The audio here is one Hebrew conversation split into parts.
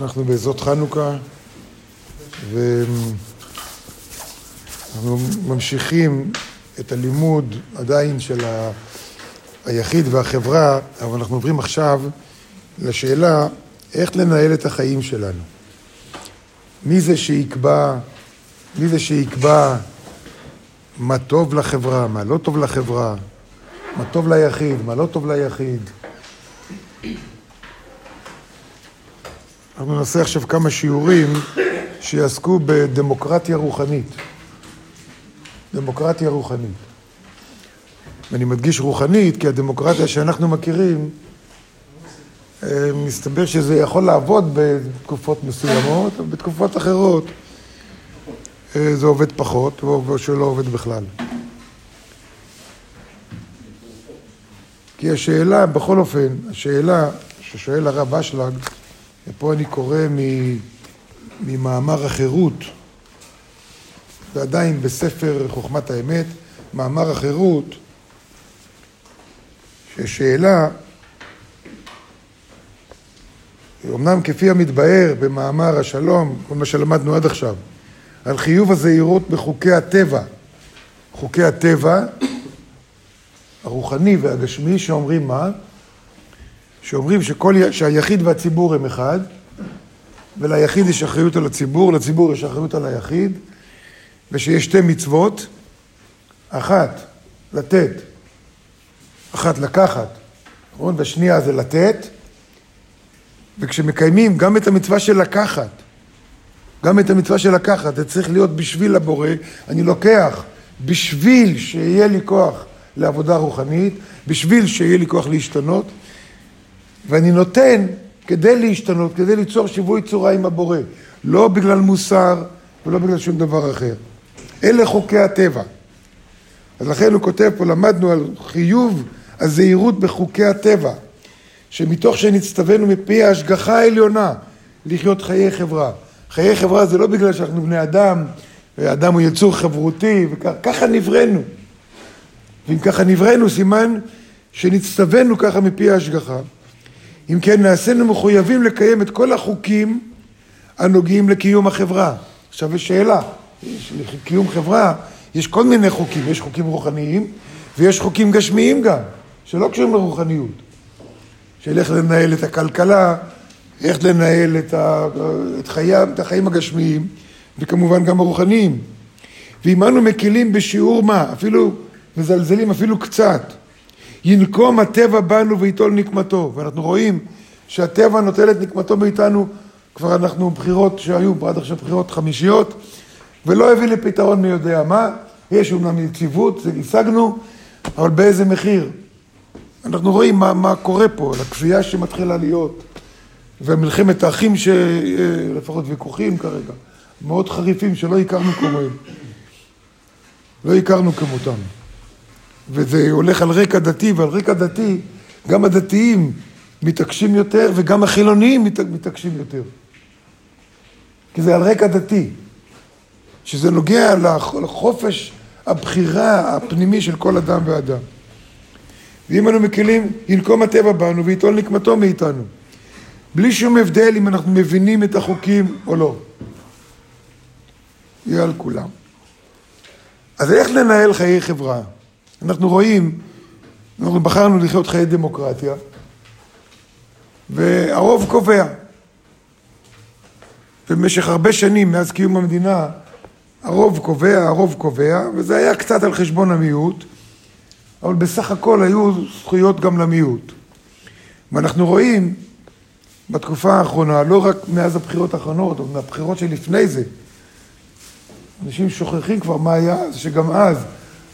אנחנו בעזרות חנוכה, ואנחנו ממשיכים את הלימוד עדיין של ה... היחיד והחברה, אבל אנחנו עוברים עכשיו לשאלה איך לנהל את החיים שלנו. מי זה שיקבע, מי זה שיקבע מה טוב לחברה, מה לא טוב לחברה, מה טוב ליחיד, מה לא טוב ליחיד. אנחנו נעשה עכשיו כמה שיעורים שיעסקו בדמוקרטיה רוחנית. דמוקרטיה רוחנית. ואני מדגיש רוחנית, כי הדמוקרטיה שאנחנו מכירים, אה, מסתבר שזה יכול לעבוד בתקופות מסוימות, אבל בתקופות אחרות אה, זה עובד פחות, או שלא עובד בכלל. כי השאלה, בכל אופן, השאלה ששואל הרב אשלג, ופה אני קורא ממאמר החירות, ועדיין בספר חוכמת האמת, מאמר החירות, ששאלה, אמנם כפי המתבהר במאמר השלום, כל מה שלמדנו עד עכשיו, על חיוב הזהירות בחוקי הטבע, חוקי הטבע, הרוחני והגשמי, שאומרים מה? שאומרים שכל, שהיחיד והציבור הם אחד, וליחיד יש אחריות על הציבור, לציבור יש אחריות על היחיד, ושיש שתי מצוות, אחת, לתת, אחת, לקחת, נכון? והשנייה זה לתת, וכשמקיימים גם את המצווה של לקחת, גם את המצווה של לקחת, זה צריך להיות בשביל הבורא, אני לוקח בשביל שיהיה לי כוח לעבודה רוחנית, בשביל שיהיה לי כוח להשתנות, ואני נותן כדי להשתנות, כדי ליצור שיווי צורה עם הבורא, לא בגלל מוסר ולא בגלל שום דבר אחר. אלה חוקי הטבע. אז לכן הוא כותב פה, למדנו על חיוב הזהירות בחוקי הטבע, שמתוך שנצטווינו מפי ההשגחה העליונה לחיות חיי חברה. חיי חברה זה לא בגלל שאנחנו בני אדם, ואדם הוא יצור חברותי, וככה נבראנו. ואם ככה נבראנו, סימן שנצטווינו ככה מפי ההשגחה. אם כן, נעשינו מחויבים לקיים את כל החוקים הנוגעים לקיום החברה. עכשיו יש שאלה, יש לקיום חברה יש כל מיני חוקים, יש חוקים רוחניים ויש חוקים גשמיים גם, שלא קשורים לרוחניות. של איך לנהל את הכלכלה, איך לנהל את, ה, את, חיים, את החיים הגשמיים וכמובן גם הרוחניים. ואם אנו מקילים בשיעור מה, אפילו מזלזלים אפילו קצת, ינקום הטבע בנו ויטול נקמתו. ואנחנו רואים שהטבע נוטל את נקמתו מאיתנו, כבר אנחנו בחירות שהיו, עד עכשיו בחירות חמישיות, ולא הביא לפתרון מי יודע מה. יש אומנם יציבות, השגנו, אבל באיזה מחיר? אנחנו רואים מה, מה קורה פה, על הכפייה שמתחילה להיות, ומלחמת האחים, שלפחות ויכוחים כרגע, מאוד חריפים שלא הכרנו כמוהם. לא הכרנו כמותם. וזה הולך על רקע דתי, ועל רקע דתי גם הדתיים מתעקשים יותר וגם החילוניים מתעקשים יותר. כי זה על רקע דתי, שזה נוגע לחופש הבחירה הפנימי של כל אדם ואדם. ואם אנו מקלים, ינקום הטבע בנו ויטול נקמתו מאיתנו. בלי שום הבדל אם אנחנו מבינים את החוקים או לא. יהיה על כולם. אז איך לנהל חיי חברה? אנחנו רואים, אנחנו בחרנו לחיות חיי דמוקרטיה, והרוב קובע. במשך הרבה שנים, מאז קיום המדינה, הרוב קובע, הרוב קובע, וזה היה קצת על חשבון המיעוט, אבל בסך הכל היו זכויות גם למיעוט. ואנחנו רואים בתקופה האחרונה, לא רק מאז הבחירות האחרונות, או מהבחירות שלפני זה, אנשים שוכחים כבר מה היה, שגם אז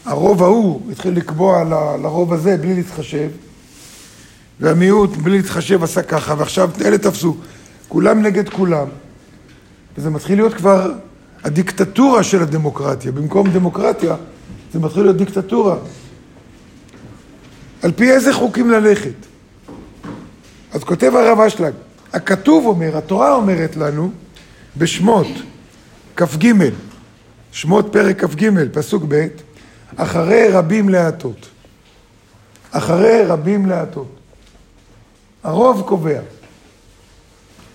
הרוב ההוא התחיל לקבוע לרוב הזה בלי להתחשב, והמיעוט בלי להתחשב עשה ככה, ועכשיו אלה תפסו, כולם נגד כולם. וזה מתחיל להיות כבר הדיקטטורה של הדמוקרטיה. במקום דמוקרטיה, זה מתחיל להיות דיקטטורה. על פי איזה חוקים ללכת? אז כותב הרב אשלג, הכתוב אומר, התורה אומרת לנו בשמות כ"ג, שמות פרק כ"ג, פסוק ב', אחרי רבים להטות. אחרי רבים להטות. הרוב קובע.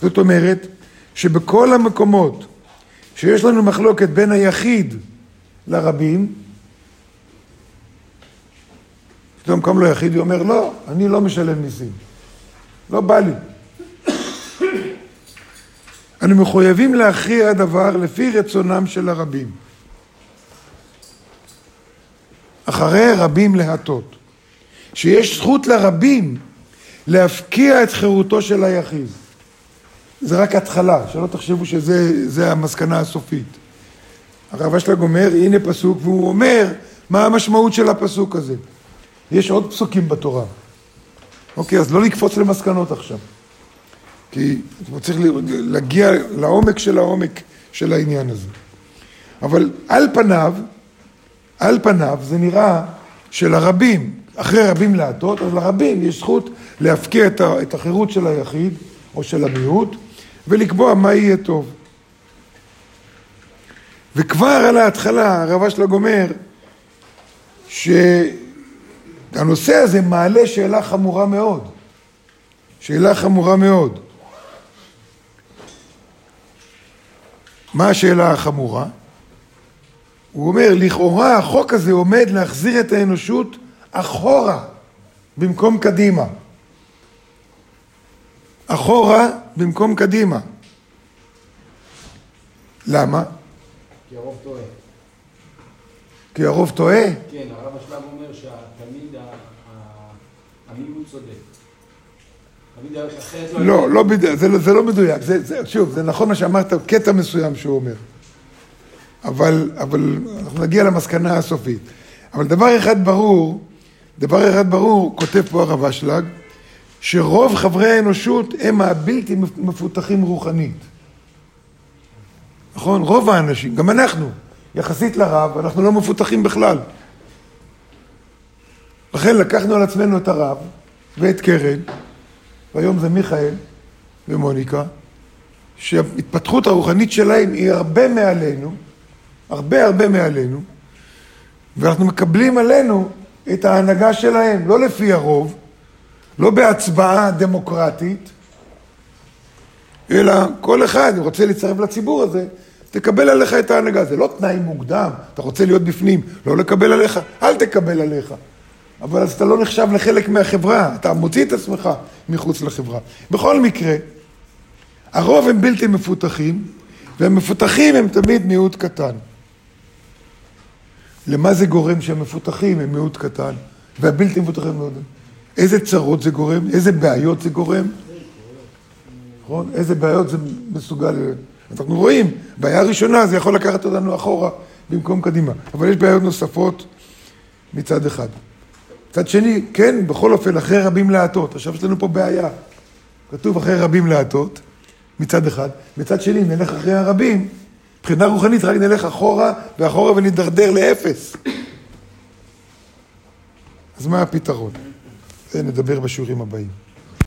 זאת אומרת שבכל המקומות שיש לנו מחלוקת בין היחיד לרבים, פתאום קם לו יחיד, הוא אומר, לא, אני לא משלם מיסים. לא בא לי. אנו מחויבים להכריע דבר לפי רצונם של הרבים. אחרי רבים להטות. שיש זכות לרבים להפקיע את חירותו של היחיד. זה רק התחלה, שלא תחשבו שזה המסקנה הסופית. הרב אשלג אומר, הנה פסוק, והוא אומר מה המשמעות של הפסוק הזה. יש עוד פסוקים בתורה. אוקיי, אז לא לקפוץ למסקנות עכשיו. כי צריך להגיע לעומק של העומק של העניין הזה. אבל על פניו, על פניו זה נראה שלרבים, אחרי רבים להטות, אז לרבים יש זכות להפקיע את החירות של היחיד או של המיעוט ולקבוע מה יהיה טוב. וכבר על ההתחלה הרב אשלג אומר שהנושא הזה מעלה שאלה חמורה מאוד. שאלה חמורה מאוד. מה השאלה החמורה? הוא אומר, לכאורה החוק הזה עומד להחזיר את האנושות אחורה במקום קדימה. אחורה במקום קדימה. למה? כי הרוב טועה. כי הרוב טועה? כן, הרב השלב אומר שתמיד המיעוט צודק. לא, לא, זה, לא, זה לא מדויק, זה, זה, שוב, זה נכון מה שאמרת, קטע מסוים שהוא אומר. אבל, אבל אנחנו נגיע למסקנה הסופית. אבל דבר אחד ברור, דבר אחד ברור, כותב פה הרב אשלג, שרוב חברי האנושות הם הבלתי מפותחים רוחנית. נכון? רוב האנשים, גם אנחנו, יחסית לרב, אנחנו לא מפותחים בכלל. לכן לקחנו על עצמנו את הרב ואת קרן, והיום זה מיכאל ומוניקה, שההתפתחות הרוחנית שלהם היא הרבה מעלינו, הרבה הרבה מעלינו, ואנחנו מקבלים עלינו את ההנהגה שלהם, לא לפי הרוב, לא בהצבעה דמוקרטית, אלא כל אחד, אם רוצה להצטרף לציבור הזה, תקבל עליך את ההנהגה. זה לא תנאי מוקדם, אתה רוצה להיות בפנים, לא לקבל עליך, אל תקבל עליך. אבל אז אתה לא נחשב לחלק מהחברה, אתה מוציא את עצמך מחוץ לחברה. בכל מקרה, הרוב הם בלתי מפותחים, והמפותחים הם תמיד מיעוט קטן. למה זה גורם שהמפותחים הם מיעוט קטן, והבלתי מפותחים הם מיעוט? איזה צרות זה גורם? איזה בעיות זה גורם? נכון? איזה בעיות זה מסוגל... אנחנו רואים, בעיה ראשונה זה יכול לקחת אותנו אחורה במקום קדימה, אבל יש בעיות נוספות מצד אחד. מצד שני, כן, בכל אופן, אחרי רבים להטות. עכשיו יש לנו פה בעיה. כתוב אחרי רבים להטות, מצד אחד. מצד שני, נלך אחרי הרבים, מבחינה רוחנית רק נלך אחורה ואחורה ונידרדר לאפס. אז מה הפתרון? זה נדבר בשיעורים הבאים.